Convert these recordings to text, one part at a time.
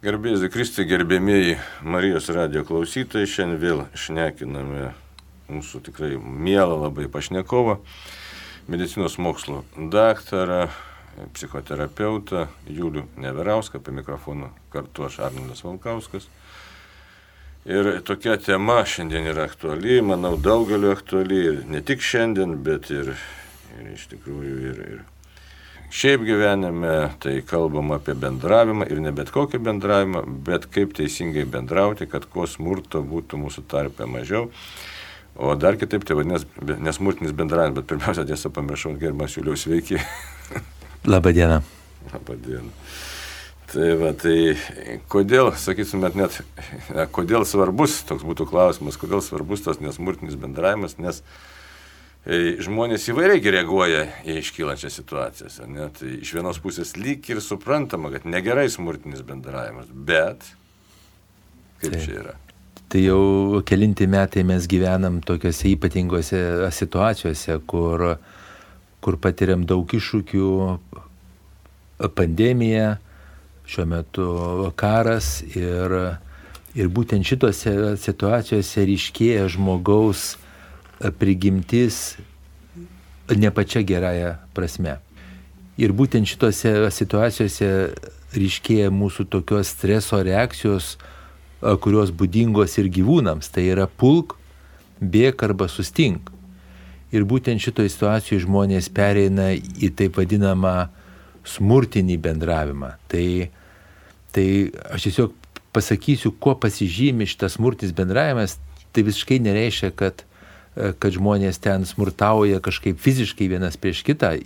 Gerbėjai Kristui, gerbėmėjai Marijos radio klausytojai, šiandien vėl šnekiname mūsų tikrai mielą labai pašnekovą, medicinos mokslo daktarą, psichoterapeutą Julių Neverauską, apie mikrofoną kartu aš Arminas Valkauskas. Ir tokia tema šiandien yra aktuali, manau, daugeliu aktuali ir ne tik šiandien, bet ir, ir iš tikrųjų ir, ir Šiaip gyvenime tai kalbam apie bendravimą ir ne bet kokį bendravimą, bet kaip teisingai bendrauti, kad kuo smurto būtų mūsų tarpe mažiau. O dar kitaip tai vadinasi nesmurtinis bendravimas, bet pirmiausia, tiesą pamiršau, gerbiamas Juliau, sveiki. Labadiena. Labadiena. Tai va, tai kodėl, sakytumėt, net, kodėl svarbus, toks būtų klausimas, kodėl svarbus tas nesmurtinis bendravimas, nes žmonės įvairiai reaguoja į iškylančias situacijas. Ne? Tai iš vienos pusės lyg ir suprantama, kad negerai smurtinis bendravimas, bet kaip tai. čia yra? Tai jau kelinti metai mes gyvenam tokiuose ypatingose situacijose, kur, kur patiriam daug iššūkių, pandemija, šiuo metu karas ir, ir būtent šitose situacijose ryškėja žmogaus prigimtis ne pačia gerąją prasme. Ir būtent šitose situacijose ryškėja mūsų tokios streso reakcijos, kurios būdingos ir gyvūnams. Tai yra pulk, bėk arba sustink. Ir būtent šitoje situacijoje žmonės pereina į taip vadinamą smurtinį bendravimą. Tai, tai aš tiesiog pasakysiu, kuo pasižymi šitas smurtinis bendravimas. Tai visiškai nereiškia, kad kad žmonės ten smurtauja kažkaip fiziškai vienas prieš kitą.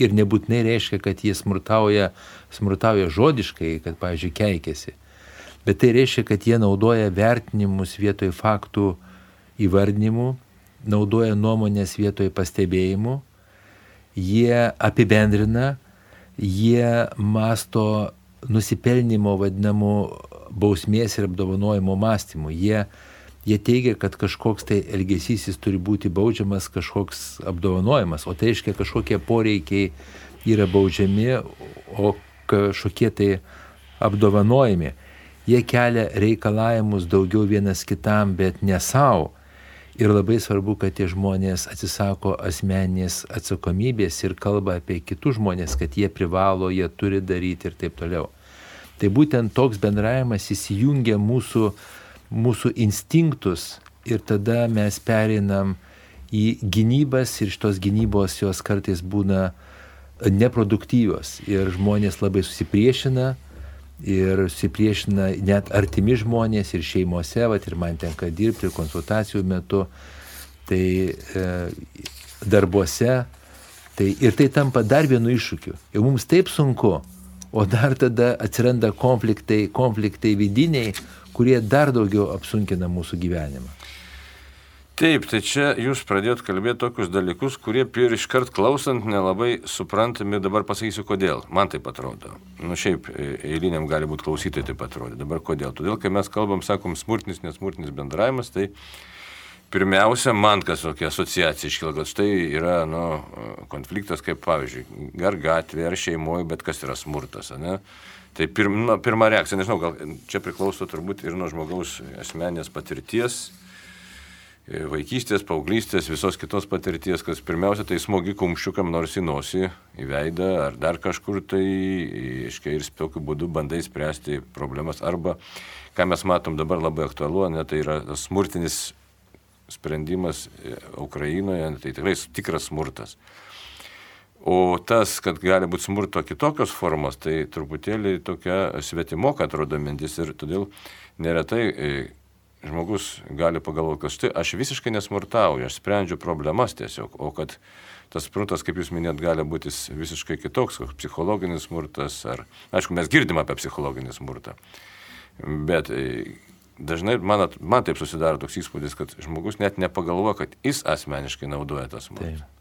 Ir nebūtinai reiškia, kad jie smurtauja, smurtauja žodiškai, kad, pavyzdžiui, keikiasi. Bet tai reiškia, kad jie naudoja vertinimus vietoj faktų įvardinimų, naudoja nuomonės vietoj pastebėjimų, jie apibendrina, jie masto nusipelnimo vadinamų bausmės ir apdovanojimo mąstymų. Jie jie teigia, kad kažkoks tai elgesys jis turi būti baudžiamas, kažkoks apdovanojimas, o tai reiškia kažkokie poreikiai yra baudžiami, o kažkokie tai apdovanojami. Jie kelia reikalavimus daugiau vienas kitam, bet ne savo. Ir labai svarbu, kad tie žmonės atsisako asmeninės atsakomybės ir kalba apie kitus žmonės, kad jie privalo, jie turi daryti ir taip toliau. Tai būtent toks bendravimas įsijungia mūsų uh, mūsų instinktus ir tada mes pereinam į gynybas ir šitos gynybos jos kartais būna neproduktyvios ir žmonės labai susipriešina ir susipriešina net artimi žmonės ir šeimose, vat, ir man tenka dirbti ir konsultacijų metu, tai e, darbuose, tai ir tai tampa dar vienu iššūkiu. Ir mums taip sunku, o dar tada atsiranda konfliktai, konfliktai vidiniai, kurie dar daugiau apsunkina mūsų gyvenimą. Taip, tai čia jūs pradėjot kalbėti tokius dalykus, kurie ir iškart klausant nelabai suprantami, dabar pasakysiu kodėl. Man taip atrodo. Nu šiaip e, eiliniam gali būti klausytojai taip atrodo. Dabar kodėl? Todėl, kai mes kalbam, sakom, smurtinis, nesmurtinis bendravimas, tai pirmiausia, man kas tokia asociacija iškilo, kad štai yra nu, konfliktas, kaip pavyzdžiui, ar gatvė, ar šeimoje, bet kas yra smurtas, ne? Tai pirma, pirma reakcija, nežinau, gal čia priklauso turbūt ir nuo žmogaus asmenės patirties, e, vaikystės, paauglystės, visos kitos patirties, kas pirmiausia tai smogi kumščiukam nors į nosį, į veidą ar dar kažkur tai, iškai ir tokiu būdu bandai spręsti problemas. Arba, ką mes matom dabar labai aktualu, ne, tai yra smurtinis sprendimas e, Ukrainoje, tai tikrai tikras smurtas. O tas, kad gali būti smurto kitokios formos, tai truputėlį tokia svetimoka atrodo mintis ir todėl neretai e, žmogus gali pagalvoti, kad štai aš visiškai nesmurtauju, aš sprendžiu problemas tiesiog, o kad tas smurtas, kaip jūs minėt, gali būti visiškai kitoks, koks psichologinis smurtas, ar, aišku, mes girdim apie psichologinį smurtą, bet e, dažnai man, man taip susidaro toks įspūdis, kad žmogus net nepagalvoja, kad jis asmeniškai naudoja tą smurtą. Taip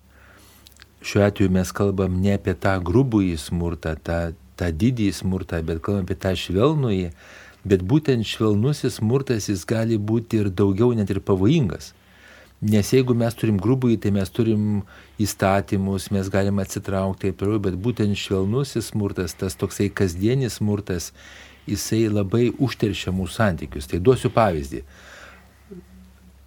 šiuo atveju mes kalbam ne apie tą grubųjį smurtą, tą, tą didįjį smurtą, bet kalbam apie tą švelnųjį. Bet būtent švelnusis smurtas jis gali būti ir daugiau net ir pavojingas. Nes jeigu mes turim grubųjį, tai mes turim įstatymus, mes galime atsitraukti taip toliau, bet būtent švelnusis smurtas, tas toksai kasdienis smurtas, jisai labai užteršia mūsų santykius. Tai duosiu pavyzdį.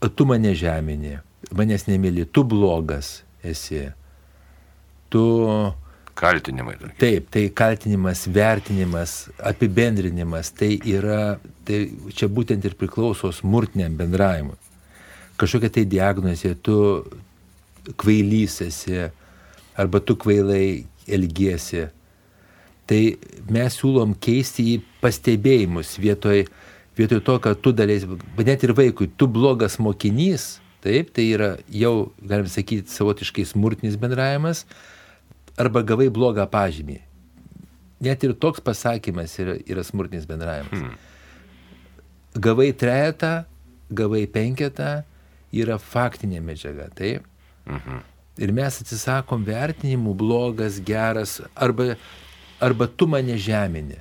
Tu mane žeminė, manęs nemėly, tu blogas esi. Tu Kaltinimai. Tarkim. Taip, tai kaltinimas, vertinimas, apibendrinimas, tai yra, tai čia būtent ir priklauso smurtiniam bendravimui. Kažkokia tai diagnozė, tu kvailys esi, arba tu kvailai elgiesi. Tai mes siūlom keisti į pastebėjimus vietoj, vietoj to, kad tu dalies, net ir vaikui, tu blogas mokinys, taip, tai yra jau, galim sakyti, savotiškai smurtinis bendravimas, arba gavai blogą pažymį. Net ir toks pasakymas yra, yra smurtinis bendravimas. Hmm. Gavai trejetą, gavai penketą, yra faktinė medžiaga, taip? Mhm. Ir mes atsisakom vertinimų blogas, geras, arba, arba tu mane žeminė.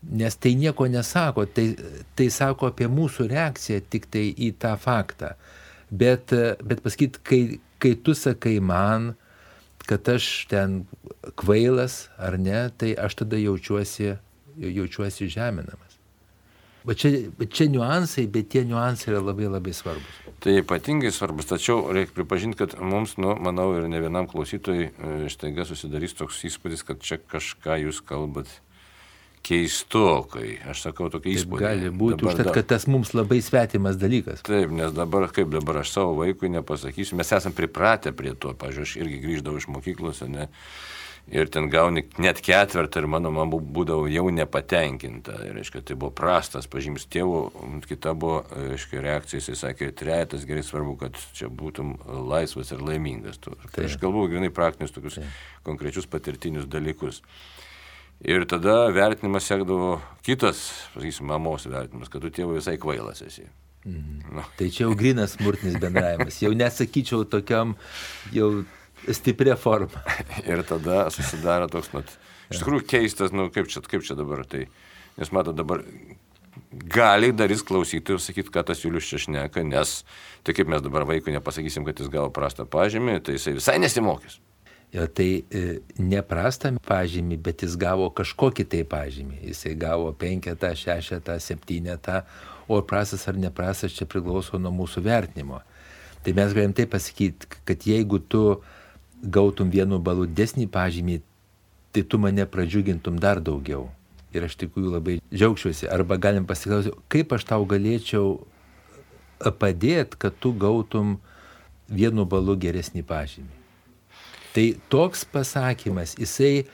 Nes tai nieko nesako, tai, tai sako apie mūsų reakciją tik tai į tą faktą. Bet, bet pasakyti, kai, kai tu sakai man, kad aš ten kvailas ar ne, tai aš tada jaučiuosi, jaučiuosi žeminamas. Va čia, čia niuansai, bet tie niuansai yra labai labai svarbus. Tai ypatingai svarbus, tačiau reikia pripažinti, kad mums, nu, manau, ir ne vienam klausytojui e, štaiga susidarys toks įspūdis, kad čia kažką jūs kalbat keistokai. Aš sakau tokį įspūdį. Gali būti, dabar, užtat, kad tas mums labai svetimas dalykas. Taip, nes dabar, kaip dabar aš savo vaikui nepasakysiu, mes esame pripratę prie to. Pavyzdžiui, aš irgi grįždavau iš mokyklos, ne, ir ten gauni net ketvirtą ir mano mama būdavo jau nepatenkinta. Ir, reiškia, tai buvo prastas pažyms tėvų, kita buvo, reiškia, reakcija, jisai sakė, trejetas gerai svarbu, kad čia būtum laisvas ir laimingas. Tu. Tai aš kalbu grinai praktinius tokius tai. konkrečius patirtinius dalykus. Ir tada vertinimas sekdavo kitas, sakysim, mamos vertinimas, kad tu tėvui visai kvailas esi. Mhm. Nu. Tai čia jau grinas smurtinis bendravimas. Jau nesakyčiau tokiam jau stiprią formą. ir tada susidaro toks, nu, iš tikrųjų keistas, nu, kaip čia, kaip čia dabar tai. Nes mato dabar gali darys klausytojų sakyti, kad tas Julius čia šneka, nes tai kaip mes dabar vaikui nepasakysim, kad jis gavo prastą pažymį, tai jisai visai nesimokys. Jo, tai e, neprastą pažymį, bet jis gavo kažkokį tai pažymį. Jisai gavo penketą, šešetą, septynetą, o prastas ar neprastas čia priklauso nuo mūsų vertinimo. Tai mes galim taip pasakyti, kad jeigu tu gautum vienu balu desnį pažymį, tai tu mane pradžiugintum dar daugiau. Ir aš tikiu labai džiaugčiausi. Arba galim pasiklausyti, kaip aš tau galėčiau padėti, kad tu gautum vienu balu geresnį pažymį. Tai toks pasakymas, jisai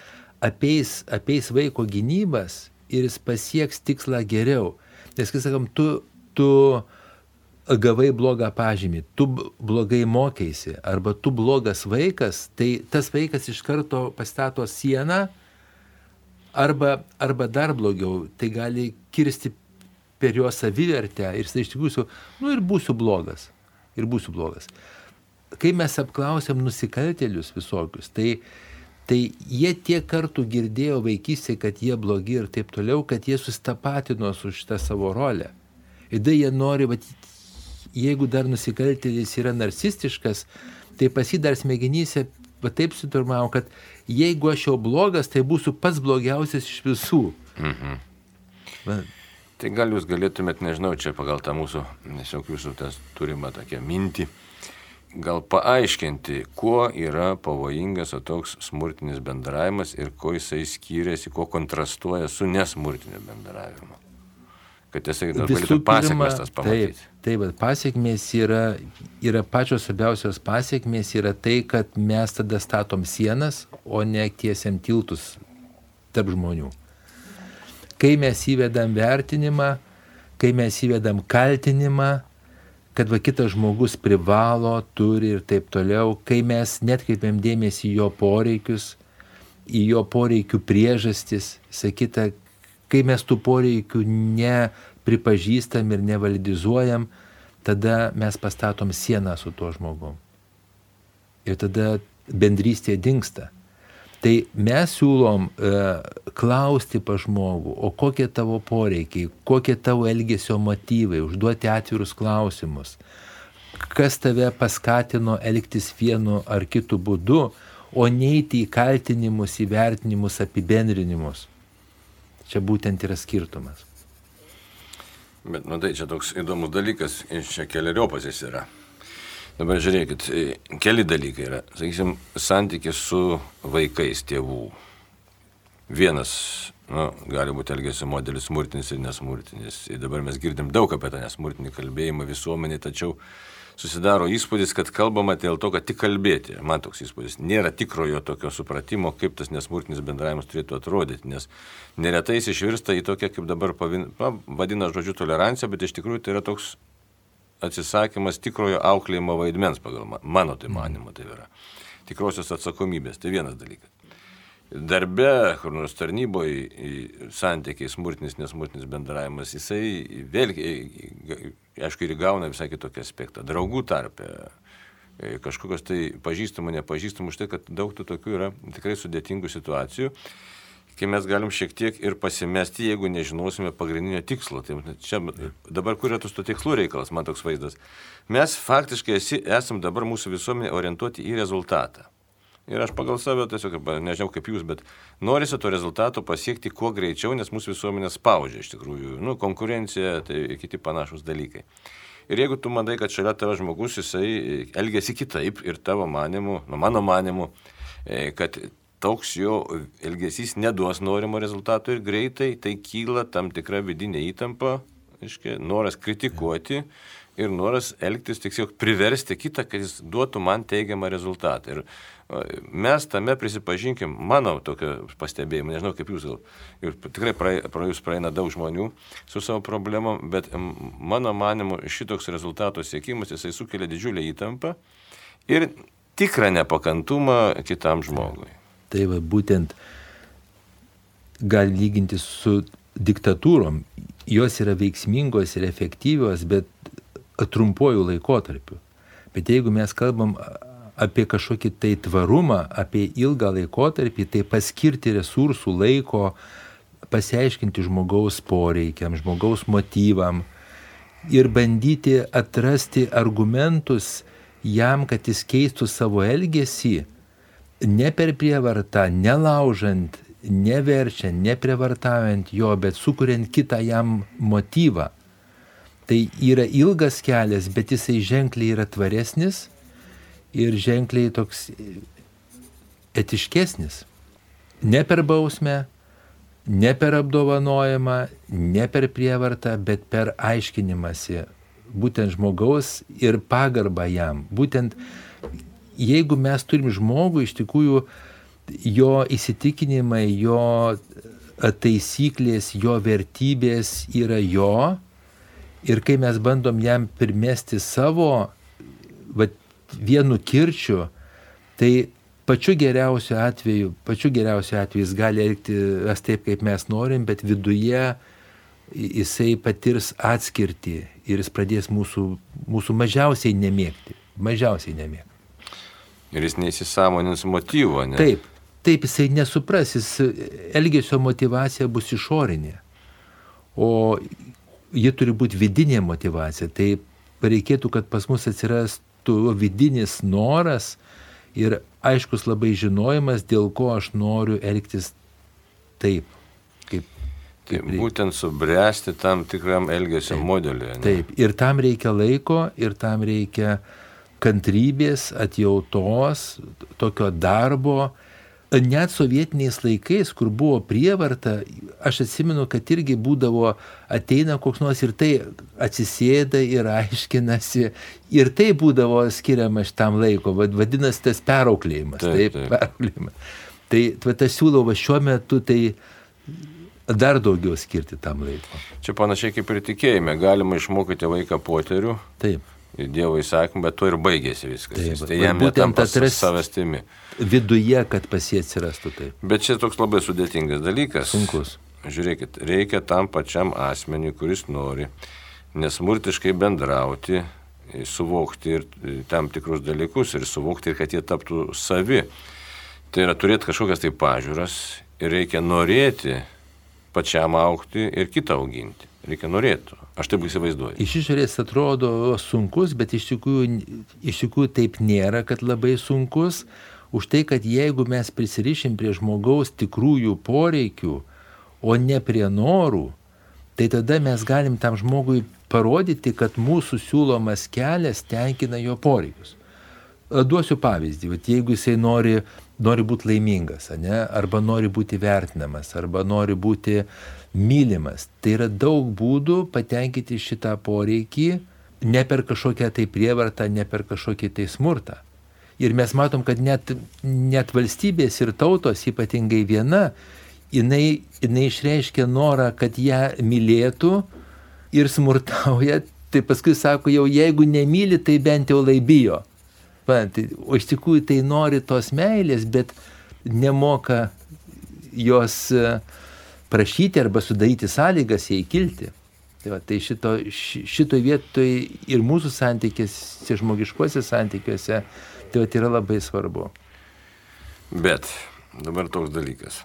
apeis, apeis vaiko gynybas ir jis pasieks tikslą geriau. Nes, kai sakom, tu, tu gavai blogą pažymį, tu blogai mokėsi, arba tu blogas vaikas, tai tas vaikas iš karto pastato sieną, arba, arba dar blogiau, tai gali kirsti per jo savivertę ir jis iš tikrųjų, nu ir būsiu blogas, ir būsiu blogas kai mes apklausėm nusikaltelius visokius, tai, tai jie tiek kartų girdėjo vaikystėje, kad jie blogi ir taip toliau, kad jie sustapatino su šitą savo rolę. Ir tada jie nori, bet jeigu dar nusikaltėlis yra narcistiškas, tai pasidar smegenyse va taip suturmavo, kad jeigu aš jau blogas, tai būsiu pats blogiausias iš visų. Mhm. Va. Tai gal jūs galėtumėt, nežinau, čia pagal tą mūsų, tiesiog jūsų tas turimą tokią mintį, gal paaiškinti, kuo yra pavojingas toks smurtinis bendravimas ir kuo jisai skiriasi, kuo kontrastuoja su nesmurtiniu bendravimu. Kad tiesiog galėtų pasiekmes tas pamatyti. Taip, taip, bet pasiekmes yra, yra pačios svarbiausios pasiekmes yra tai, kad mes tada statom sienas, o ne tiesiam tiltus tarp žmonių. Kai mes įvedam vertinimą, kai mes įvedam kaltinimą, kad va kitas žmogus privalo, turi ir taip toliau, kai mes netkreipiam dėmesį į jo poreikius, į jo poreikių priežastis, sakyta, kai mes tų poreikių nepripažįstam ir nevalidizuojam, tada mes pastatom sieną su tuo žmogum. Ir tada bendrystė dinksta. Tai mes siūlom e, klausti pa žmogų, o kokie tavo poreikiai, kokie tavo elgesio motyvai, užduoti atvirus klausimus. kas tave paskatino elgtis vienu ar kitu būdu, o neiti į kaltinimus, įvertinimus, apibendrinimus. Čia būtent yra skirtumas. Bet, nu tai čia toks įdomus dalykas, čia keliariopas jis yra. Dabar žiūrėkit, keli dalykai yra. Sakysim, santykis su vaikais tėvų. Vienas, nu, gali būti elgesio modelis smurtinis ir nesmurtinis. Ir dabar mes girdim daug apie tą nesmurtinį kalbėjimą visuomenį, tačiau susidaro įspūdis, kad kalbama dėl to, kad tik kalbėti. Man toks įspūdis. Nėra tikrojo tokio supratimo, kaip tas nesmurtinis bendravimas turėtų atrodyti, nes neretai jis išvirsta į tokią, kaip dabar pavin, na, vadina žodžiu toleranciją, bet iš tikrųjų tai yra toks atsisakymas tikrojo auklėjimo vaidmens pagal mano tai manimo tai yra. Tikrosios atsakomybės. Tai vienas dalykas darbe, kur nors tarnyboje santykiai, smurtinis, nesmurtinis bendravimas, jisai vėlgi, aišku, ir įgauna visai kitokį aspektą. Draugų tarpe, e, kažkokios tai pažįstamų, nepažįstamų, už tai, kad daug tų tokių yra tikrai sudėtingų situacijų, kai mes galim šiek tiek ir pasimesti, jeigu nežinosime pagrindinio tikslo. Tai čia dabar kur yra tas to tikslų reikalas, man toks vaizdas. Mes faktiškai esi, esam dabar mūsų visuomenė orientuoti į rezultatą. Ir aš pagal save tiesiog, nežinau kaip jūs, bet norisi to rezultato pasiekti kuo greičiau, nes mūsų visuomenė spaudžia iš tikrųjų. Nu, konkurencija, tai kiti panašus dalykai. Ir jeigu tu manai, kad šalia tavo žmogus jisai elgesi kitaip ir tavo manimu, nu mano manimu, e, kad toks jo elgesys neduos norimo rezultato ir greitai, tai kyla tam tikra vidinė įtampa, aiškiai, noras kritikuoti ir noras elgtis tiesiog priversti kitą, kad jis duotų man teigiamą rezultatą. Ir mes tame prisipažinkim, mano tokio pastebėjimo, nežinau kaip jūs gal, ir tikrai praėjus praeina daug žmonių su savo problemom, bet mano manimu šitoks rezultato siekimas, jisai sukelia didžiulę įtampą ir tikrą nepakantumą kitam žmogui. Tai va būtent gali lyginti su diktatūrom. Jos yra veiksmingos ir efektyvios, bet trumpuoju laikotarpiu. Bet jeigu mes kalbam apie kažkokį tai tvarumą, apie ilgą laikotarpį, tai paskirti resursų, laiko, pasiaiškinti žmogaus poreikiam, žmogaus motyvam ir bandyti atrasti argumentus jam, kad jis keistų savo elgesį, ne per prievartą, nelaužant, neverčiant, neprievartaujant jo, bet sukuriant kitą jam motyvą. Tai yra ilgas kelias, bet jisai ženkliai yra tvaresnis ir ženkliai toks etiškesnis. Ne per bausmę, ne per apdovanojimą, ne per prievartą, bet per aiškinimąsi būtent žmogaus ir pagarbą jam. Būtent jeigu mes turim žmogų, iš tikrųjų jo įsitikinimai, jo taisyklės, jo vertybės yra jo, Ir kai mes bandom jam primesti savo, va, vienu kirčiu, tai pačiu geriausiu atveju, pačiu geriausiu atveju jis gali elgtis taip, kaip mes norim, bet viduje jisai patirs atskirti ir jis pradės mūsų, mūsų mažiausiai nemėgti. Mažiausiai nemėgti. Ir jis neįsisamonins motyvo, ne? Taip, taip jisai nesupras, jis elgesio motivacija bus išorinė. O ji turi būti vidinė motivacija. Tai reikėtų, kad pas mus atsirastų vidinis noras ir aiškus labai žinojimas, dėl ko aš noriu elgtis taip. Kaip, kaip tai būtent subręsti tam tikram elgesio modeliui. Taip, ir tam reikia laiko, ir tam reikia kantrybės, atjautos, tokio darbo, net sovietiniais laikais, kur buvo prievarta, aš atsimenu, kad irgi būdavo, ateina koks nors ir tai atsisėda ir aiškinasi. Ir tai būdavo skiriama šitam laiko, vadinasi tas perauklėjimas. Taip, taip. perauklėjimas. Tai tas siūlau va šiuo metu tai dar daugiau skirti tam laiko. Čia panašiai kaip ir tikėjime, galima išmokyti vaiką poterių. Taip. Dievo įsakymą, bet to ir baigėsi viskas. Taip, tai jam būtent atras savastimi. Viduje, kad pasie atsirastų taip. Bet čia toks labai sudėtingas dalykas. Sunkus. Žiūrėkit, reikia tam pačiam asmeniui, kuris nori nesmurtiškai bendrauti, suvokti ir tam tikrus dalykus ir suvokti, ir kad jie taptų savi. Tai yra turėti kažkokias tai pažiūras ir reikia norėti pačiam aukti ir kitą auginti. Reikia norėti. Aš taip įsivaizduoju. Iš išorės atrodo sunkus, bet iš tikrųjų, iš tikrųjų taip nėra, kad labai sunkus. Už tai, kad jeigu mes prisirišim prie žmogaus tikrųjų poreikių, o ne prie norų, tai tada mes galim tam žmogui parodyti, kad mūsų siūlomas kelias tenkina jo poreikius. Duosiu pavyzdį, bet jeigu jisai nori, nori būti laimingas, ne, arba nori būti vertinamas, arba nori būti mylimas, tai yra daug būdų patenkinti šitą poreikį, ne per kažkokią tai prievartą, ne per kažkokį tai smurtą. Ir mes matom, kad net, net valstybės ir tautos, ypatingai viena, jinai, jinai išreiškia norą, kad ją mylėtų ir smurtauja, tai paskui sako, jau jeigu nemyli, tai bent jau laibijo. Tai, o iš tikrųjų tai nori tos meilės, bet nemoka jos e, prašyti arba sudaryti sąlygas jai kilti. Tai, va, tai šito, šito vietoje ir mūsų santykiuose, žmogiškuose santykiuose, tai va, yra labai svarbu. Bet dabar toks dalykas.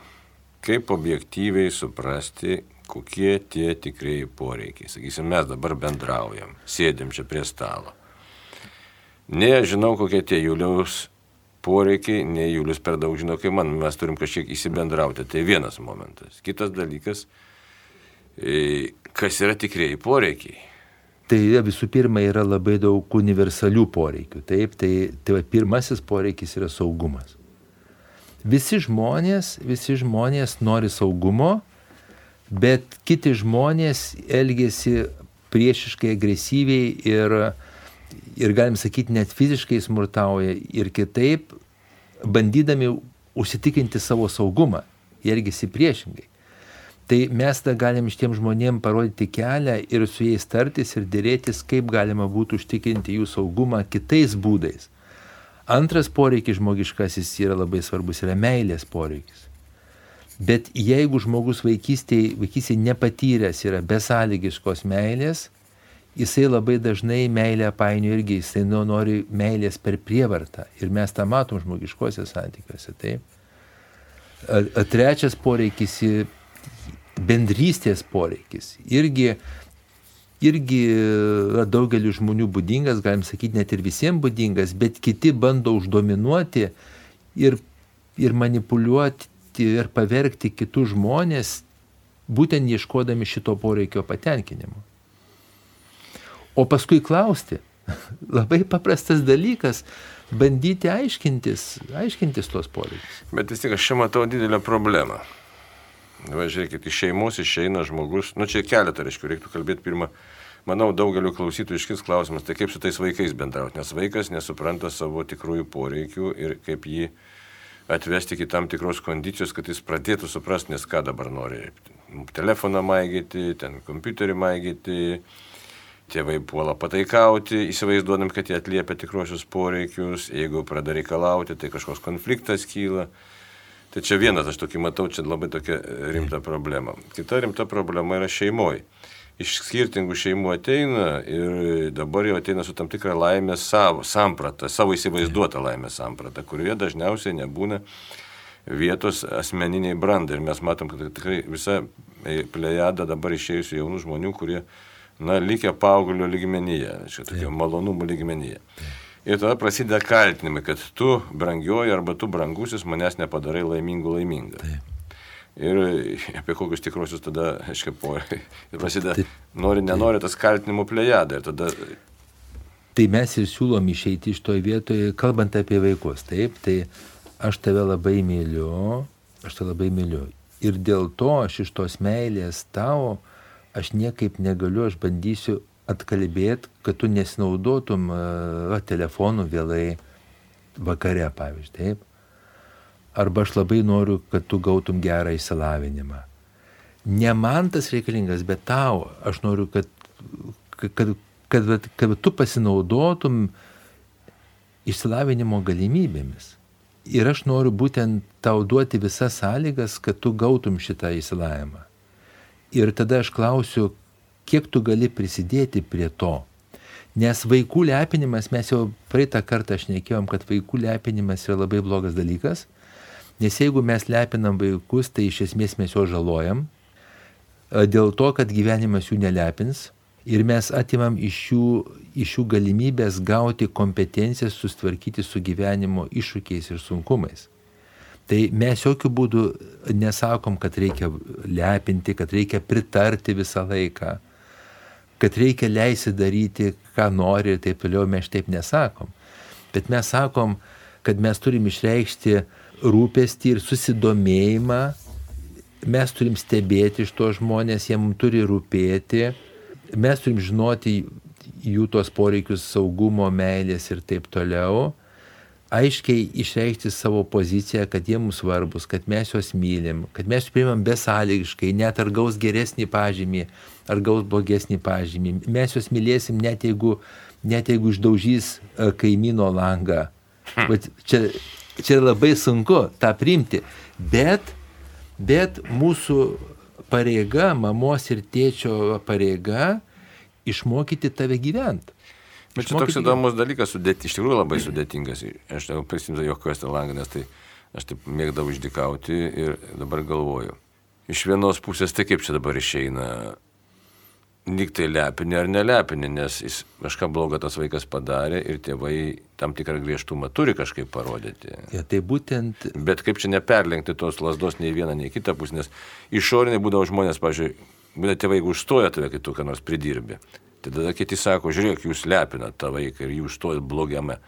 Kaip objektyviai suprasti, kokie tie tikrieji poreikiai. Sakysim, mes dabar bendraujam, sėdėm čia prie stalo. Nežinau, kokie tie Juliaus poreikiai, ne Julius per daug žino, kaip man, mes turim kažkiek įsibendrauti. Tai vienas momentas. Kitas dalykas, e, kas yra tikrieji poreikiai. Tai visų pirma yra labai daug universalių poreikių. Taip, tai, tai va, pirmasis poreikis yra saugumas. Visi žmonės, visi žmonės nori saugumo, bet kiti žmonės elgesi priešiškai, agresyviai ir, ir galim sakyti, net fiziškai smurtauja ir kitaip, bandydami užsitikinti savo saugumą, jie elgesi priešingai. Tai mes tada galim šitiem žmonėm parodyti kelią ir su jais tartis ir dėrėtis, kaip galima būtų užtikrinti jų saugumą kitais būdais. Antras poreikis žmogiškasis yra labai svarbus, yra meilės poreikis. Bet jeigu žmogus vaikystėje, vaikystėje nepatyręs yra besąlygiškos meilės, jisai labai dažnai meilę painio irgi, jisai nu, nori meilės per prievartą. Ir mes tą matom žmogiškosiuose santykiuose. Taip. A, a, trečias poreikis - bendrystės poreikis. Irgi, irgi daugeliu žmonių būdingas, galim sakyti, net ir visiems būdingas, bet kiti bando uždominuoti ir, ir manipuliuoti ir pavergti kitus žmonės, būtent ieškodami šito poreikio patenkinimo. O paskui klausti, labai paprastas dalykas, bandyti aiškintis, aiškintis tuos poreikius. Bet vis tik aš čia matau didelę problemą. Va, žiūrėkit, iš šeimos išeina žmogus, nu čia keletą, reiškia, reiktų kalbėti pirmą. Manau, daugeliu klausytojų iškis klausimas, tai kaip su tais vaikais bendrauti, nes vaikas nesupranta savo tikrųjų poreikių ir kaip jį atvesti iki tam tikros kondicijos, kad jis pradėtų suprasti, nes ką dabar nori. Telefoną maigyti, ten kompiuterį maigyti, tėvai puola pataikauti, įsivaizduodam, kad jie atliepia tikruosius poreikius, jeigu pradeda reikalauti, tai kažkoks konfliktas kyla. Tai čia vienas, aš tokį matau, čia labai tokia rimta problema. Kita rimta problema yra šeimoje iš skirtingų šeimų ateina ir dabar jau ateina su tam tikra laimės savo samprata, savo įsivaizduota laimės samprata, kurioje dažniausiai nebūna vietos asmeniniai brandai. Ir mes matom, kad tikrai visa plejada dabar išėjusių jaunų žmonių, kurie, na, likę paauglio lygmenyje, čia tokio malonumų lygmenyje. Ir tada prasideda kaltinimai, kad tu brangioji arba tu brangusis manęs nepadarai laimingų laimingą. Taip. Ir apie kokius tikrosius tada, aiškiai, po. Ir prasideda, tai, nori, nenori tas kaltinimų plejada. Ir tada... Tai mes ir siūlom išeiti iš toj vietoje, kalbant apie vaikus. Taip, tai aš tave labai myliu, aš tave labai myliu. Ir dėl to aš iš tos meilės tavo, aš niekaip negaliu, aš bandysiu atkalbėti, kad tu nesinaudotum uh, telefonu vėlai vakare, pavyzdžiui. Taip arba aš labai noriu, kad tu gautum gerą įsilavinimą. Ne man tas reikalingas, bet tau. Aš noriu, kad, kad, kad, kad, kad tu pasinaudotum išsilavinimo galimybėmis. Ir aš noriu būtent tau duoti visas sąlygas, kad tu gautum šitą įsilavimą. Ir tada aš klausiu, kiek tu gali prisidėti prie to. Nes vaikų lepinimas, mes jau praeitą kartą šnekėjom, kad vaikų lepinimas yra labai blogas dalykas Nes jeigu mes lepinam vaikus, tai iš esmės mes juos žalojam. dėl to, kad gyvenimas jų nelepins ir mes atimam iš jų, iš jų galimybės gauti kompetencijas sustvarkyti su gyvenimo iššūkiais ir sunkumais. Tai mes jokių būdų nesakom, kad reikia lepinti, kad reikia pritarti visą laiką, kad reikia leisti daryti, ką nori ir taip toliau, mes taip nesakom. Bet mes sakom, kad mes turim išreikšti rūpestį ir susidomėjimą, mes turim stebėti iš to žmonės, jiem turi rūpėti, mes turim žinoti jų tuos poreikius saugumo, meilės ir taip toliau, aiškiai išreikšti savo poziciją, kad jie mums svarbus, kad mes juos mylim, kad mes priimam besąlygiškai, net ar gaus geresnį pažymį, ar gaus blogesnį pažymį. Mes juos mylėsim net jeigu, net jeigu išdaužys e, kaimyno langą. Bet hm. čia, čia labai sunku tą priimti. Bet, bet mūsų pareiga, mamos ir tėčio pareiga išmokyti tave gyventi. Bet čia toks įdomus dalykas, sudėti, iš tikrųjų labai sudėtingas. Aš prisimenu jokios tą langą, nes tai aš taip mėgdavau išdikauti ir dabar galvoju. Iš vienos pusės tai kaip čia dabar išeina lyg tai lepini ar nelepini, nes jis kažką blogo tas vaikas padarė ir tėvai tam tikrą griežtumą turi kažkaip parodyti. Ja, tai būtent. Bet kaip čia neperlenkti tos lasdos nei vieną, nei kitą pusę, nes išoriniai būdavo žmonės, pažiūrėjau, būdavo tėvai, jeigu užstoja tave, kai tu ką nors pridirbi. Tai tada kiti sako, žiūrėk, jūs lepinat tą vaiką ir jūs stojat blogiame.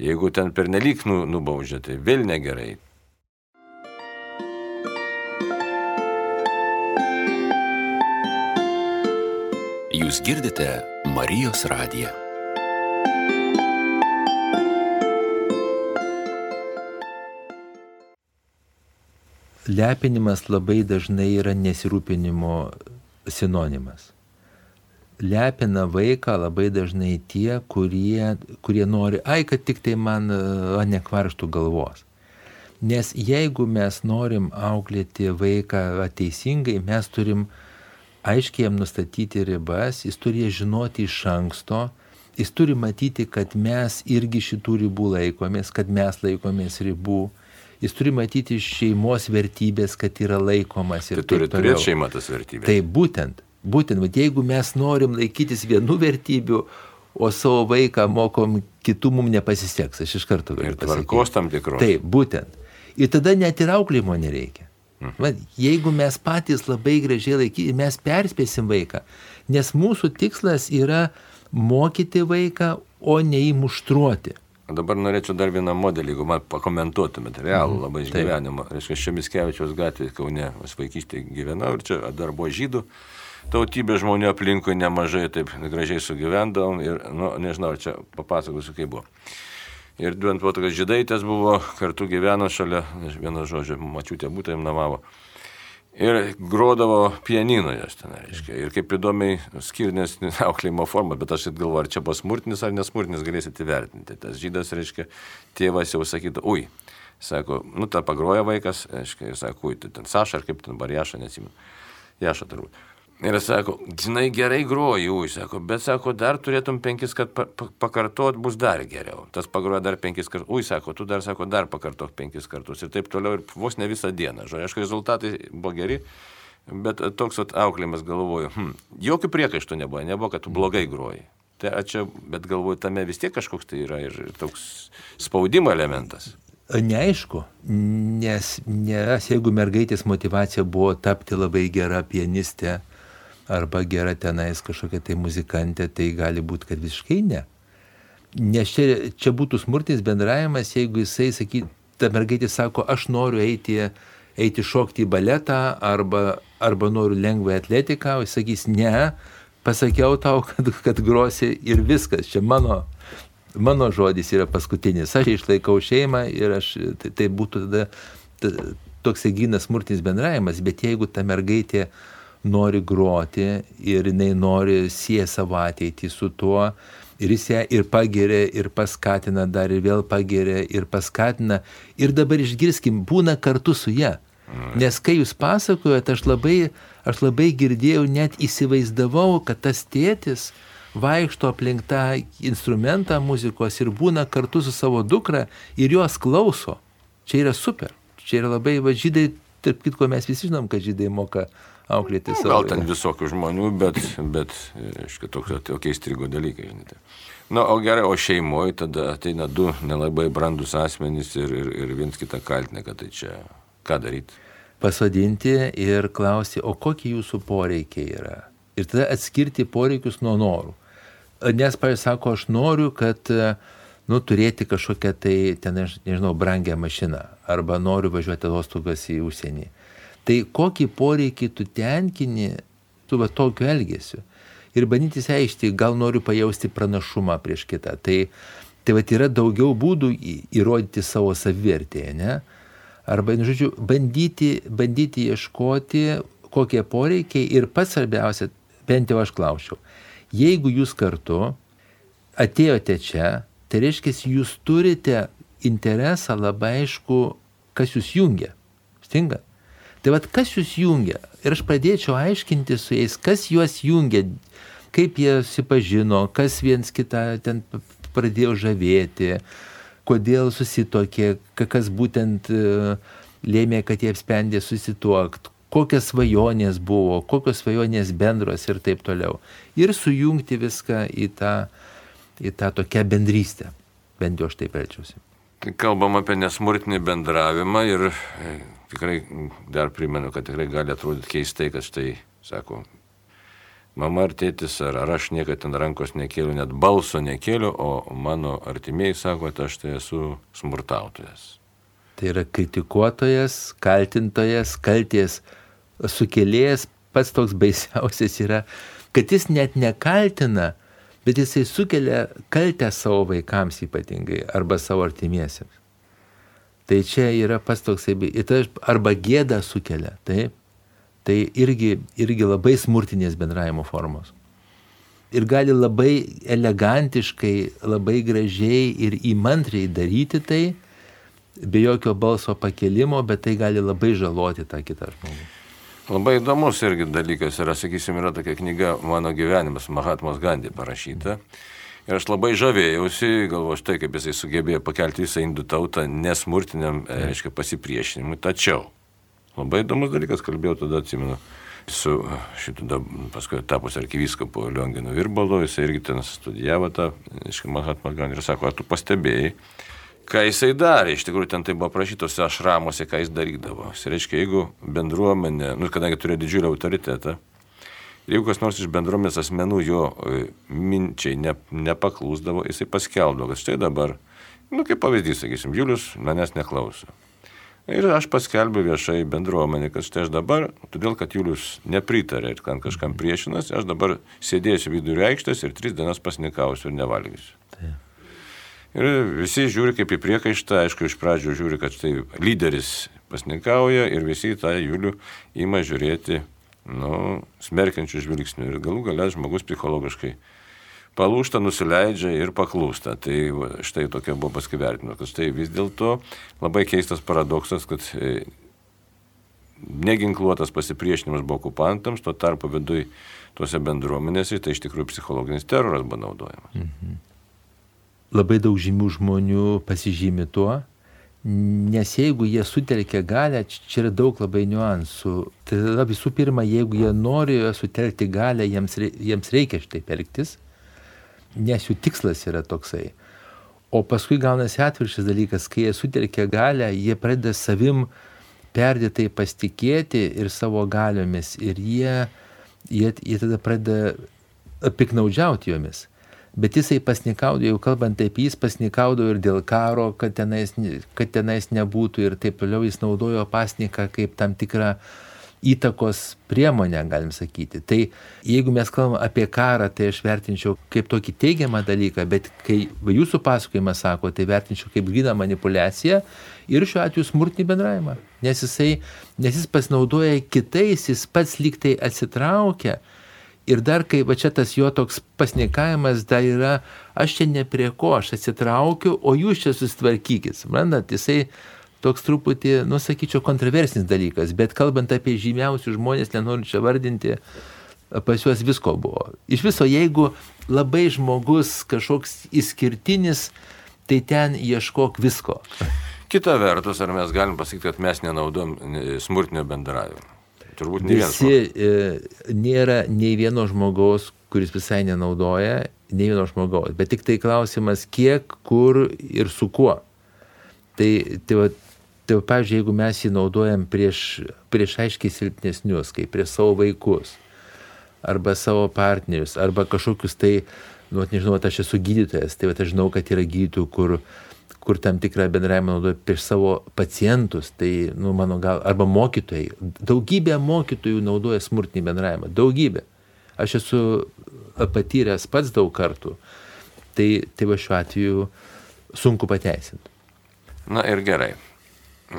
Jeigu ten per nelik nu, nubaudžia, tai vėl negerai. Jūs girdite Marijos radiją. Lepinimas labai dažnai yra nesirūpinimo sinonimas. Lepina vaiką labai dažnai tie, kurie, kurie nori, ai, kad tik tai man nekvarštų galvos. Nes jeigu mes norim auklėti vaiką teisingai, mes turim aiškiai jam nustatyti ribas, jis turi žinoti iš anksto, jis turi matyti, kad mes irgi šitų ribų laikomės, kad mes laikomės ribų. Jis turi matyti šeimos vertybės, kad yra laikomas. Tai turi turėti šeima tas vertybės. Tai būtent, būtent, jeigu mes norim laikytis vienų vertybių, o savo vaiką mokom kitų, mums nepasiseks, aš iš karto galiu. Ir tvarkos tam tikros. Taip, būtent. Ir tada net ir auklėjimo nereikia. Va, jeigu mes patys labai gražiai laikyti, mes perspėsim vaiką, nes mūsų tikslas yra mokyti vaiką, o ne įmuštruoti. Dabar norėčiau dar vieną modelį, jeigu man pakomentuotumėte, realų mm, labai iš gyvenimo. Reiškia, Šemiskevičiaus gatvėje Kaune, aš vaikystėje gyvenau ir čia dar buvo žydų tautybė žmonių aplinkui nemažai taip gražiai sugyvendavom ir, nu, nežinau, čia papasakosiu, kaip buvo. Ir duant po to, kad žydaitės buvo, kartu gyveno šalia, vieno žodžio, mačiutė jam namavo. Ir grodavo pianino jas ten, reiškia. Ir kaip įdomiai skirnės auklėjimo forma, bet aš galvoju, ar čia bus smurtinis ar nesmurtinis, galėsite įvertinti. Tas žydas, reiškia, tėvas jau sakytų, ui, sako, nu, tą pagroja vaikas, reiškia, ir sako, ui, tai ten Saša ar kaip ten Barjaša, nesimenu. Jaša turbūt. Ir sako, žinai, gerai groji, ui, sako, bet sako, dar turėtum penkis, kad pa, pa, pakartot bus dar geriau. Tas pagroja dar penkis kartus, ui, sako, tu dar, sako, dar pakartok penkis kartus. Ir taip toliau, ir vos ne visą dieną. Žodžiu, aišku, rezultatai buvo geri, bet toks auklimas galvoju, hm, jokių priekaištų nebuvo, nebuvo, kad tu blogai groji. Tai čia, bet galvoju, tame vis tiek kažkoks tai yra ir toks spaudimo elementas. Neaišku, nes, nes jeigu mergaitės motivacija buvo tapti labai gera pianistė, arba gera tenais kažkokia tai muzikantė, tai gali būti, kad visiškai ne. Nes čia, čia būtų smurtinis bendravimas, jeigu jisai, sakyt, ta mergaitė sako, aš noriu eiti, eiti šokti į baletą arba, arba noriu lengvą atletiką, jis sakys, ne, pasakiau tau, kad, kad grosi ir viskas, čia mano, mano žodis yra paskutinis, aš išlaikau šeimą ir aš, tai, tai būtų tada ta, toks gynas smurtinis bendravimas, bet jeigu ta mergaitė nori groti ir jinai nori sieja savo ateitį su tuo. Ir jis ją ir pageria, ir paskatina, dar ir vėl pageria, ir paskatina. Ir dabar išgirskim, būna kartu su ją. Nes kai jūs pasakojate, aš labai, aš labai girdėjau, net įsivaizdavau, kad tas tėtis vaikšto aplink tą instrumentą muzikos ir būna kartu su savo dukra ir jos klauso. Čia yra super. Čia yra labai, va, žydai, tarp kitko mes visi žinom, kad žydai moka auklėti savo. Gal ten visokių žmonių, bet, bet aišku, tokie įstrigo dalykai, žinote. Na, o gerai, o šeimoje tada ateina du nelabai brandus asmenys ir, ir, ir viens kitą kaltina, kad tai čia ką daryti. Pasodinti ir klausti, o kokie jūsų poreikiai yra. Ir tada atskirti poreikius nuo norų. Nes, pavyzdžiui, sako, aš noriu, kad nu, turėti kažkokią tai, ten, nežinau, brangią mašiną arba noriu važiuoti atostogas į užsienį. Tai kokį poreikį tu tenkini su va tokiu elgesiu ir bandyti įsiaišti, gal noriu pajausti pranašumą prieš kitą. Tai, tai va yra daugiau būdų įrodyti savo savivertėje, ne? Arba, nu, žodžiu, bandyti, bandyti ieškoti, kokie poreikiai ir pats svarbiausia, bent jau aš klausiau, jeigu jūs kartu atėjote čia, tai reiškia, jūs turite interesą labai aišku, kas jūs jungia. Stinga? Tai vad, kas jūs jungia? Ir aš pradėčiau aiškinti su jais, kas juos jungia, kaip jie susipažino, kas viens kitą ten pradėjo žavėti, kodėl susitokė, kas būtent e, lėmė, kad jie apsprendė susituokti, kokios svajonės buvo, kokios svajonės bendros ir taip toliau. Ir sujungti viską į tą, į tą tokią bendrystę. Bent jau aš taip elčiausi. Kalbam apie nesmurtinį bendravimą ir e, tikrai dar primenu, kad tikrai gali atrodyti keistai, kad štai, sako, mama ar tėtis, ar, ar aš niekada ten rankos nekėliu, net balso nekėliu, o mano artimieji sako, kad aš tai esu smurtautojas. Tai yra kritikuotojas, kaltintojas, kalties sukėlėjas, pats toks baisiausias yra, kad jis net nekaltina, bet jisai sukelia kaltę savo vaikams ypatingai arba savo artimiesiems. Tai čia yra pats toksai, arba gėdą sukelia, taip tai irgi, irgi labai smurtinės bendravimo formos. Ir gali labai elegantiškai, labai gražiai ir įmantriai daryti tai, be jokio balso pakelimo, bet tai gali labai žaloti tą kitą žmogų. Labai įdomus irgi dalykas yra, sakysim, yra tokia knyga Mano gyvenimas, Mahatmos Gandhi parašyta. Ir aš labai žavėjausi, galvoju, štai kaip jisai sugebėjo pakelti visą indų tautą nesmurtiniam, reiškia, pasipriešinimui. Tačiau Labai įdomus dalykas, kalbėjau tada, atsimenu, su šitu, paskui tapus arkivyskopu Lionginu Virbalu, jis irgi ten studijavo tą, aiškiai, Mahatma Gandhi ir sako, ar tu pastebėjai, ką jisai darė, iš tikrųjų ten tai buvo aprašytose ašramuose, ką jis darydavo. Jis reiškia, jeigu bendruomenė, nu, kadangi turėjo didžiulį autoritetą, jeigu kas nors iš bendruomenės asmenų jo e, minčiai ne, nepaklūsdavo, jisai paskelbdavo, kad štai dabar, nu, kaip pavyzdys, sakysim, Julius manęs neklauso. Ir aš paskelbiu viešai bendruomenį, kad štai aš dabar, todėl kad Julius nepritarė ir kad kažkam priešinas, aš dabar sėdėsiu vidurio aikštės ir tris dienas pasnikausiu ir nevalgysiu. Tai. Ir visi žiūri kaip į priekaištą, aišku, iš pradžių žiūri, kad štai lyderis pasnikauja ir visi tą Julių ima žiūrėti, nu, smerkiančių žvilgsnių. Ir galų galę žmogus psichologiškai palūšta, nusileidžia ir paklūsta. Tai štai tokia buvo paskivertinimo, kad štai vis dėlto labai keistas paradoksas, kad e, neginkluotas pasipriešinimas buvo okupantams, tuo tarpu vidui tuose bendruomenėse tai iš tikrųjų psichologinis teroras buvo naudojamas. Mhm. Labai daug žymių žmonių pasižymi tuo, nes jeigu jie sutelkia galę, čia yra daug labai niuansų. Tai visų pirma, jeigu jie nori sutelkti galę, jiems, jiems reikia šitaip elgtis nes jų tikslas yra toksai. O paskui gaunasi atviršis dalykas, kai jie sutelkia galę, jie pradeda savim perdėtai pasitikėti ir savo galiomis ir jie, jie, jie tada pradeda piknaudžiauti jomis. Bet jisai pasnikaudavo, jau kalbant apie jis pasnikaudavo ir dėl karo, kad tenais, kad tenais nebūtų ir taip toliau jis naudojo pasniką kaip tam tikrą įtakos priemonę, galim sakyti. Tai jeigu mes kalbam apie karą, tai aš vertinčiau kaip tokį teigiamą dalyką, bet kai jūsų pasakojimas sako, tai vertinčiau kaip gryną manipulaciją ir šiuo atveju smurtinį bendravimą. Nes, jisai, nes jis pasinaudoja kitais, jis pats lygtai atsitraukia. Ir dar kai va čia tas jo toks pasnikavimas dar yra, aš čia ne prie ko, aš atsitraukiu, o jūs čia susitvarkykit. Suprantat, jisai toks truputį, nu sakyčiau, kontroversinis dalykas, bet kalbant apie žymiausius žmonės, nenoriu čia vardinti, pas juos visko buvo. Iš viso, jeigu labai žmogus kažkoks išskirtinis, tai ten ieškok visko. Kita vertus, ar mes galim pasakyti, kad mes nenaudom smurtinio bendravimo? Turbūt ne vienas. Visi e, nėra nei vieno žmogaus, kuris visai nenaudoja, nei vieno žmogaus. Bet tik tai klausimas, kiek, kur ir su kuo. Tai, tai, va, tai va, pavyzdžiui, jeigu mes jį naudojam prieš, prieš aiškiai silpnesnius, kaip prieš savo vaikus, arba savo partnerius, arba kažkokius tai, nu, nežinau, aš esu gydytojas, tai va, aš žinau, kad yra gydytojų, kur, kur tam tikrą bendravimą naudoja prieš savo pacientus, tai, nu, mano gal, arba mokytojai. Daugybė mokytojų naudoja smurtinį bendravimą. Daugybė. Aš esu patyręs pats daug kartų. Tai, tai va šiuo atveju sunku pateisinti. Na ir gerai.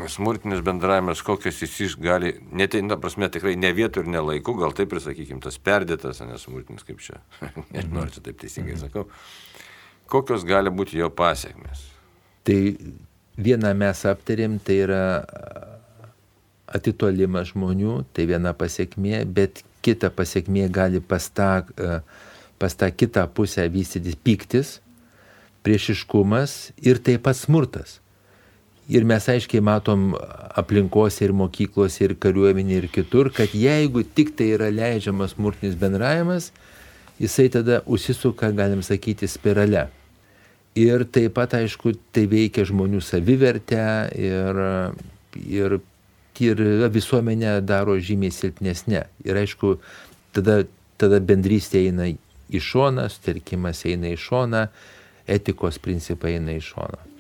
Smurtinis bendravimas, kokias jis gali, net, na, prasme, tikrai ne vietų ir ne laikų, gal taip ir sakykime, tas perdėtas, nesmurtinis kaip čia, nežinau, ar čia taip teisingai sakau, kokios gali būti jo pasiekmes. Tai vieną mes aptarėm, tai yra atitolimas žmonių, tai viena pasiekmė, bet kita pasiekmė gali pas tą, pas tą kitą pusę vystytis piktis, priešiškumas ir taip pat smurtas. Ir mes aiškiai matom aplinkose ir mokyklose ir kariuomenė ir kitur, kad jeigu tik tai yra leidžiamas smurtinis bendravimas, jisai tada užsisuka, galim sakyti, spirale. Ir taip pat, aišku, tai veikia žmonių savivertę ir, ir, ir visuomenę daro žymiai silpnesnė. Ir aišku, tada, tada bendrystė eina į šoną, sutelkimas eina į šoną, etikos principai eina į šoną.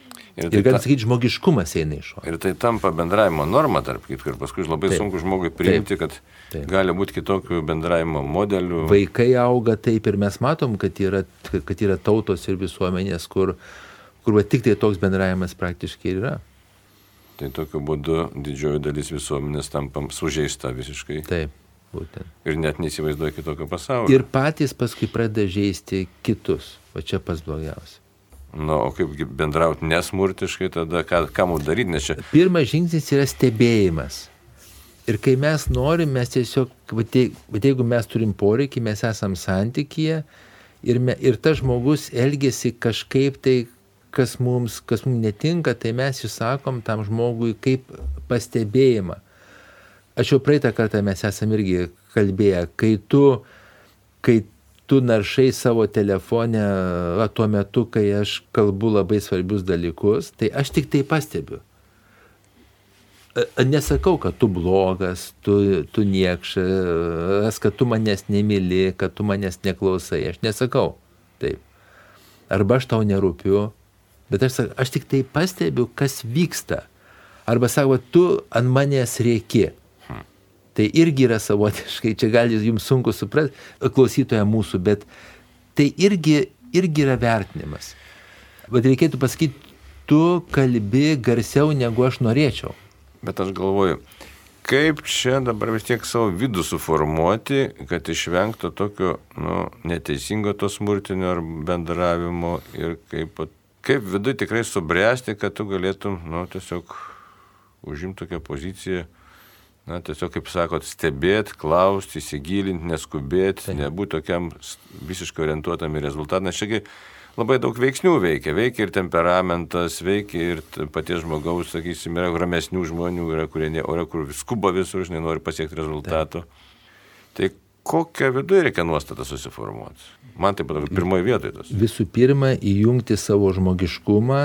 Ir, ir galim ta... sakyti, žmogiškumas eina iš šono. Ir tai tampa bendravimo norma, tarp kitko, ir paskui labai taip, sunku žmogui priimti, taip, kad taip. gali būti kitokių bendravimo modelių. Vaikai auga taip ir mes matom, kad yra, kad yra tautos ir visuomenės, kur, kur va, tik tai toks bendravimas praktiškai yra. Tai tokiu būdu didžioji dalis visuomenės tampa sužeista visiškai. Taip. Būtent. Ir net neįsivaizduoja kitokio pasaulio. Ir patys paskui pradeda žaisti kitus. O čia pas blogiausia. Na, o kaip bendrauti nesmurtiškai, tada ką, ką mums daryti, nes čia... Pirmas žingsnis yra stebėjimas. Ir kai mes norim, mes tiesiog, bet jeigu mes turim poreikį, mes esam santykyje ir, me, ir tas žmogus elgesi kažkaip tai, kas mums, kas mums netinka, tai mes išsakom tam žmogui kaip pastebėjimą. Aš jau praeitą kartą mes esam irgi kalbėję, kai tu, kai tu naršai savo telefonę va, tuo metu, kai aš kalbu labai svarbius dalykus, tai aš tik tai pastebiu. Nesakau, kad tu blogas, tu, tu niekšas, kad tu manęs nemyli, kad tu manęs neklausai. Aš nesakau taip. Arba aš tau nerūpiu, bet aš, aš tik tai pastebiu, kas vyksta. Arba sako, tu ant manęs rėki. Tai irgi yra savotiškai, čia gali jums sunku suprasti, klausytoja mūsų, bet tai irgi, irgi yra vertinimas. Bet reikėtų pasakyti, tu kalbi garsiau negu aš norėčiau. Bet aš galvoju, kaip čia dabar vis tiek savo vidų suformuoti, kad išvengtų tokio nu, neteisingo to smurtinio ar bendravimo ir kaip, kaip vidui tikrai subręsti, kad tu galėtum nu, tiesiog užimti tokią poziciją Na, tiesiog, kaip sakot, stebėti, klausti, įsigilinti, neskubėti, tai. nebūti tokiam visiškai orientuotam į rezultatą. Nes šiagi labai daug veiksnių veikia. Veikia ir temperamentas, veikia ir paties žmogaus, sakysim, yra ramesnių žmonių, yra, kurie ne, yra, kur skuba visur, žinai, nori pasiekti rezultatų. Tai, tai kokią viduje reikia nuostatą susiformuoti? Man taip pat pirmoji vietoje tas. Visų pirma, įjungti savo žmogiškumą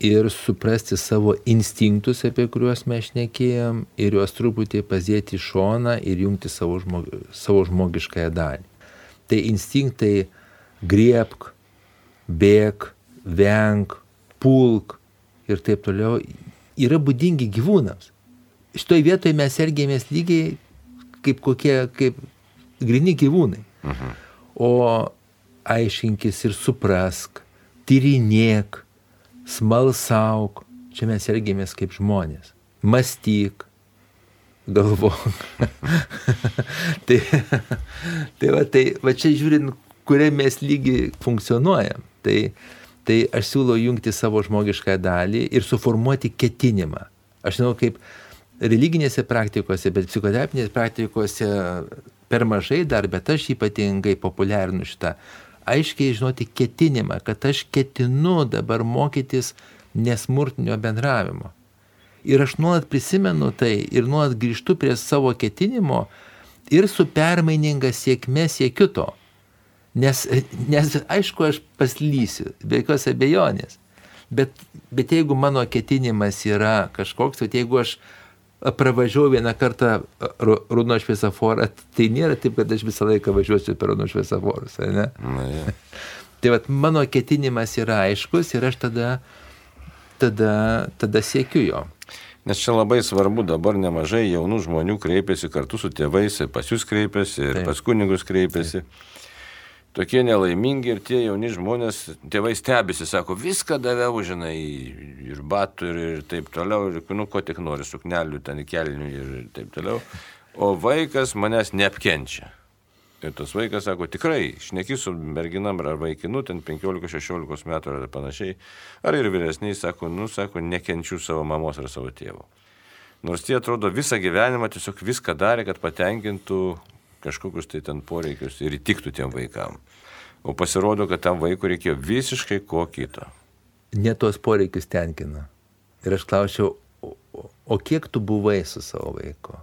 ir suprasti savo instinktus, apie kuriuos mes šnekėjom, ir juos truputį pasėti į šoną ir jungti savo, žmog, savo žmogiškąją dalį. Tai instinktai griepk, bėk, venk, pulk ir taip toliau yra būdingi gyvūnams. Šitoje vietoje mes elgėmės lygiai kaip kokie, kaip grini gyvūnai. Mhm. O aiškinkis ir suprask, tyrinėk, smalsauk, čia mes elgiamės kaip žmonės, mąstyk, galvok. tai, tai, va, tai va čia žiūrint, kuria mes lygiai funkcionuojam. Tai, tai aš siūlau jungti savo žmogišką dalį ir suformuoti ketinimą. Aš žinau, kaip religinėse praktikose, bet psichoterapinėse praktikose per mažai dar, bet aš ypatingai populiarinu šitą aiškiai žinoti ketinimą, kad aš ketinu dabar mokytis nesmurtinio bendravimo. Ir aš nuolat prisimenu tai ir nuolat grįžtu prie savo ketinimo ir su permaininga sėkme siekiu to. Nes, nes aišku, aš paslysiu, be jokios abejonės. Bet, bet jeigu mano ketinimas yra kažkoks, tai jeigu aš pravažiuoju vieną kartą rūno šviesoforą, tai nėra taip, kad aš visą laiką važiuosiu per rūno šviesoforus, ne? Na, ja. tai vad mano ketinimas yra aiškus ir aš tada, tada, tada siekiu jo. Nes čia labai svarbu, dabar nemažai jaunų žmonių kreipiasi kartu su tėvais, pas jūs kreipiasi ir Taip. pas kunigus kreipiasi. Taip. Tokie nelaimingi ir tie jauni žmonės, tėvai stebisi, sako, viską daviau, žinai, ir batų, ir, ir taip toliau, ir nu ko tik nori, suknelių, ten kelnių ir taip toliau. O vaikas manęs neapkenčia. Ir tas vaikas sako, tikrai, šneki su merginam ar vaikinu, ten 15-16 metų ar panašiai, ar ir vyresniai, sako, nu, sako, nekenčiu savo mamos ar savo tėvo. Nors tie atrodo visą gyvenimą tiesiog viską darė, kad patenkintų kažkokius tai ten poreikius ir įtiktų tiem vaikam. O pasirodo, kad tam vaikui reikėjo visiškai ko kito. Ne tuos poreikius tenkina. Ir aš klausiau, o, o- kiek tu buvai su savo vaiku?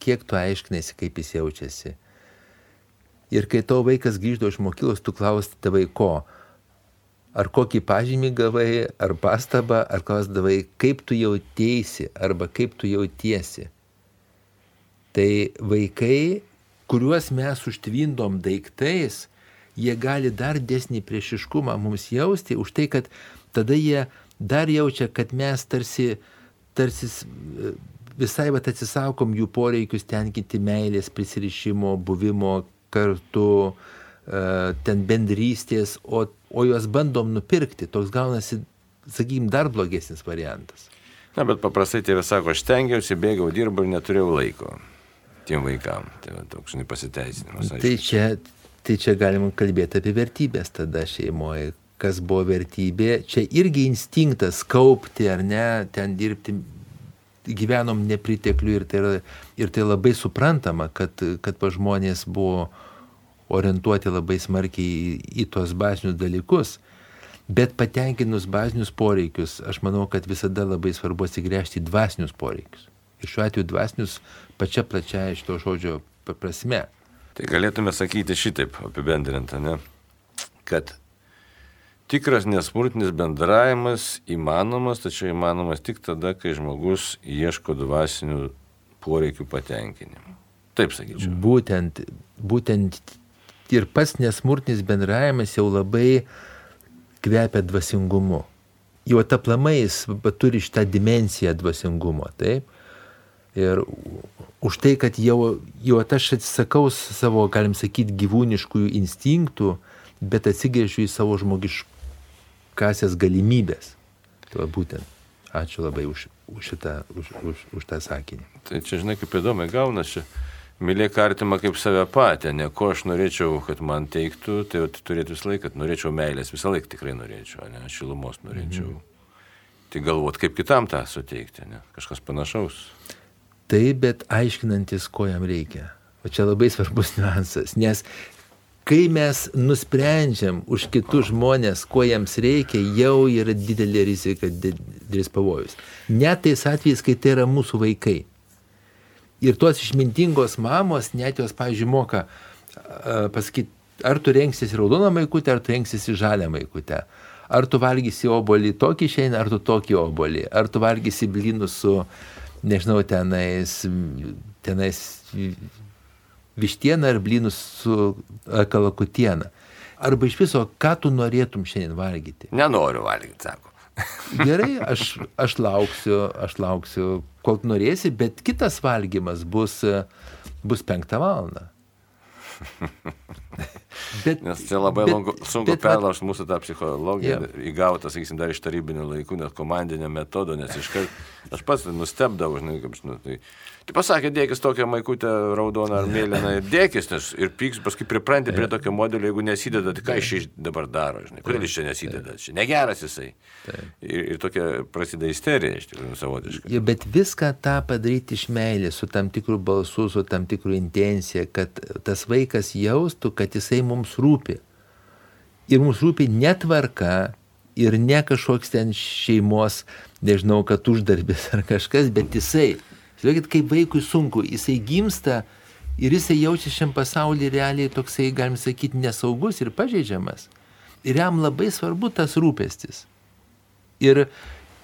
Kiek tu aiškinasi, kaip jis jaučiasi? Ir kai tavo vaikas grįždavo iš mokyklos, tu klausti tėvai ko? Ar kokį pažymį gavai, ar pastabą, ar klausdavai, kaip tu jautiesi, arba kaip tu jautiesi. Tai vaikai, kuriuos mes užtvindom daiktais, jie gali dar desnį priešiškumą mums jausti už tai, kad tada jie dar jaučia, kad mes tarsi, tarsi s- visai vat atsisakom jų poreikius tenkinti meilės, prisirišimo, buvimo kartu, e, ten bendrystės, o, o juos bandom nupirkti. Toks gaunasi, sakykim, dar blogesnis variantas. Na, bet paprastai tėvai sako, aš stengiausi, bėgau, dirbau ir neturėjau laiko tiem vaikam. Tai va, toks, žinai, pasiteisinimas. Tai aišku. čia, tai čia galim kalbėti apie vertybės tada šeimoje. Kas buvo vertybė, čia irgi instinktas kaupti ar ne, ten dirbti, gyvenom nepritekliu ir tai, yra, ir tai labai suprantama, kad, kad pa žmonės buvo orientuoti labai smarkiai į, į tuos bazinius dalykus. Bet patenkinus bazinius poreikius, aš manau, kad visada labai svarbu atsigręžti į dvasinius poreikius. Ir šiuo atveju dvasinius pačia plačiaja šito žodžio prasme. Tai galėtume sakyti šitaip apibendrinta, ne? Kad tikras nesmurtinis bendravimas įmanomas, tačiau įmanomas tik tada, kai žmogus ieško dvasinių poreikių patenkinimo. Taip sakyčiau. Būtent, būtent ir pats nesmurtinis bendravimas jau labai kvepia dvasingumu. Jau taplamais turi šitą dimenciją dvasingumo, taip? Ir už tai, kad jau, jau aš atsisakau savo, galim sakyti, gyvūniškųjų instinktų, bet atsigrėžiu į savo žmogiškasias galimybės. Tai būtent. Ačiū labai už, už, šitą, už, už, už tą sakinį. Tai čia, žinai, kaip įdomu gaunasi. Mylėk artimą kaip save patį, ne ko aš norėčiau, kad man teiktų, tai turėtų visą laiką, kad norėčiau meilės, visą laiką tikrai norėčiau, ne, šilumos norėčiau. Mhm. Tai galvot, kaip kitam tą suteikti, ne, kažkas panašaus. Taip, bet aiškinantis, ko jam reikia. O čia labai svarbus niuansas, nes kai mes nusprendžiam už kitus žmonės, ko jiems reikia, jau yra didelė rizika, didelis pavojus. Net tais atvejais, kai tai yra mūsų vaikai. Ir tos išmintingos mamos, net jos, pavyzdžiui, moka pasakyti, ar tu rengsiesi raudoną maikutę, ar tu rengsiesi žalią maikutę. Ar tu valgysi obolį tokį šiandien, ar tu tokį obolį. Ar tu valgysi blynus su, nežinau, tenais, tenais vištieną ar blynus su a, kalakutiena. Arba iš viso, ką tu norėtum šiandien valgyti. Nenoriu valgyti, sako. Gerai, aš, aš lauksiu, aš lauksiu, kol norėsi, bet kitas valgymas bus, bus penktą valandą. Bet, Nes čia labai bet- longu, sunku perlaužti mūsų tą psichologiją, Jo. įgautą, sakysim, dar iš tarybinių laikų, net komandinio metodo, nes iškart aš pats nustebdavau, žinai, kaip žinau. Tai, tai pasakė, dėkis tokią maikutę raudoną ar mėlyną ir dėkis, nes ir pyks, paskui pripranti prie tokio modelio, jeigu nesideda, tai ką jis čia dabar daro, žinai, kodėl jis čia nesideda, čia negeras jisai. Ir, ir tokia prasideda isterija, iš tikrųjų, savotiškai. Jo, bet viską tą padaryti iš meilės, su tam tikru balsu, su tam tikru intencija, kad tas vaikas jaustų, kad jisai mums rūpi. Ir mums rūpi netvarka ir ne kažkoks ten šeimos nežinau, kad uždarbis ar kažkas, bet jisai, žiūrėkit, kaip vaikui sunku, jisai gimsta ir jisai jaučia šiam pasaulyje realiai toksai, galim sakyti, nesaugus ir pažeidžiamas. Ir jam labai svarbu tas rūpestis. Ir,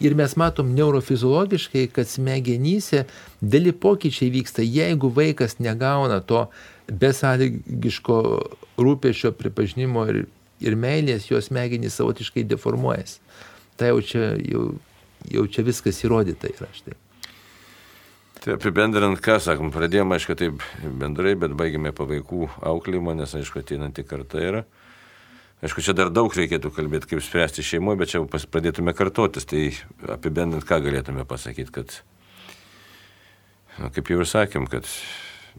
ir mes matom neurofiziologiškai, kad smegenyse dėli pokyčiai vyksta, jeigu vaikas negauna to besąlygiško rūpešio pripažinimo ir, ir meilės, jos smegenys savotiškai deformuojasi. Tai jau čia, jau, jau čia viskas įrodyta yra štai. Tai apibendrinant, ką sakom, pradėjome, aišku, taip bendrai, bet baigėme po vaikų auklėjimą, nes, aišku, ateinanti karta yra. Aišku, čia dar daug reikėtų kalbėti, kaip spręsti šeimoje, bet čia pradėtume kartotis. Tai apibendrinant, ką galėtume pasakyti, kad, na, kaip jau ir sakėm, kad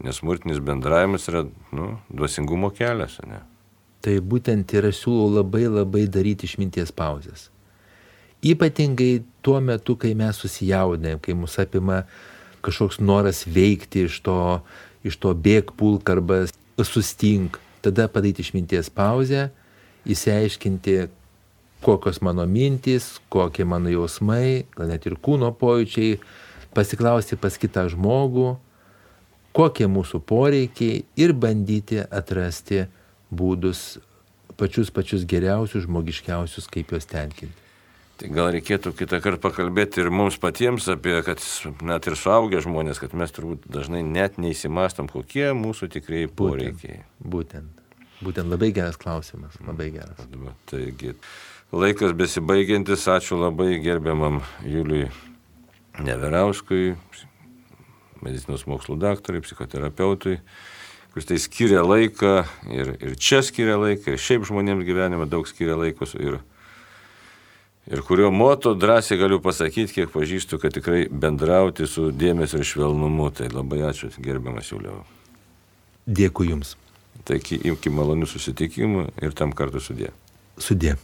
nesmurtinis bendravimas yra nu, duosingumo kelias. Ne? Tai būtent ir aš siūlau labai labai daryti išminties pauzes. Ypatingai tuo metu, kai mes susijaudinėm, kai mus apima kažkoks noras veikti iš to, iš to bėg pulk arba sustink, tada padaryti išminties pauzę, įsiaiškinti, kokios mano mintys, kokie mano jausmai, gal net ir kūno pojūčiai, pasiklausti pas kitą žmogų, kokie mūsų poreikiai ir bandyti atrasti būdus, pačius pačius geriausius, žmogiškiausius, kaip juos tenkinti. Tai gal reikėtų kitą kartą pakalbėti ir mums patiems apie, kad net ir suaugę žmonės, kad mes turbūt dažnai net neįsimastom, kokie mūsų tikrieji poreikiai. Būtent. Būtent labai geras klausimas, labai geras. Va, taigi, laikas besibaigiantis, ačiū labai gerbiamam Juliui Neverauskui, medicinos mokslų daktarui, psichoterapeutui, kuris tai skiria laiką ir, ir čia skiria laiką, ir šiaip žmonėms gyvenime daug skiria laikos. Ir, ir kurio moto drąsiai galiu pasakyti, kiek pažįstu, kad tikrai bendrauti su dėmesio ir švelnumu. Tai labai ačiū, gerbiamas Juliau. Dėkui Jums. Tai iki, iki malonių susitikimų ir tam kartu sudė. Sudė.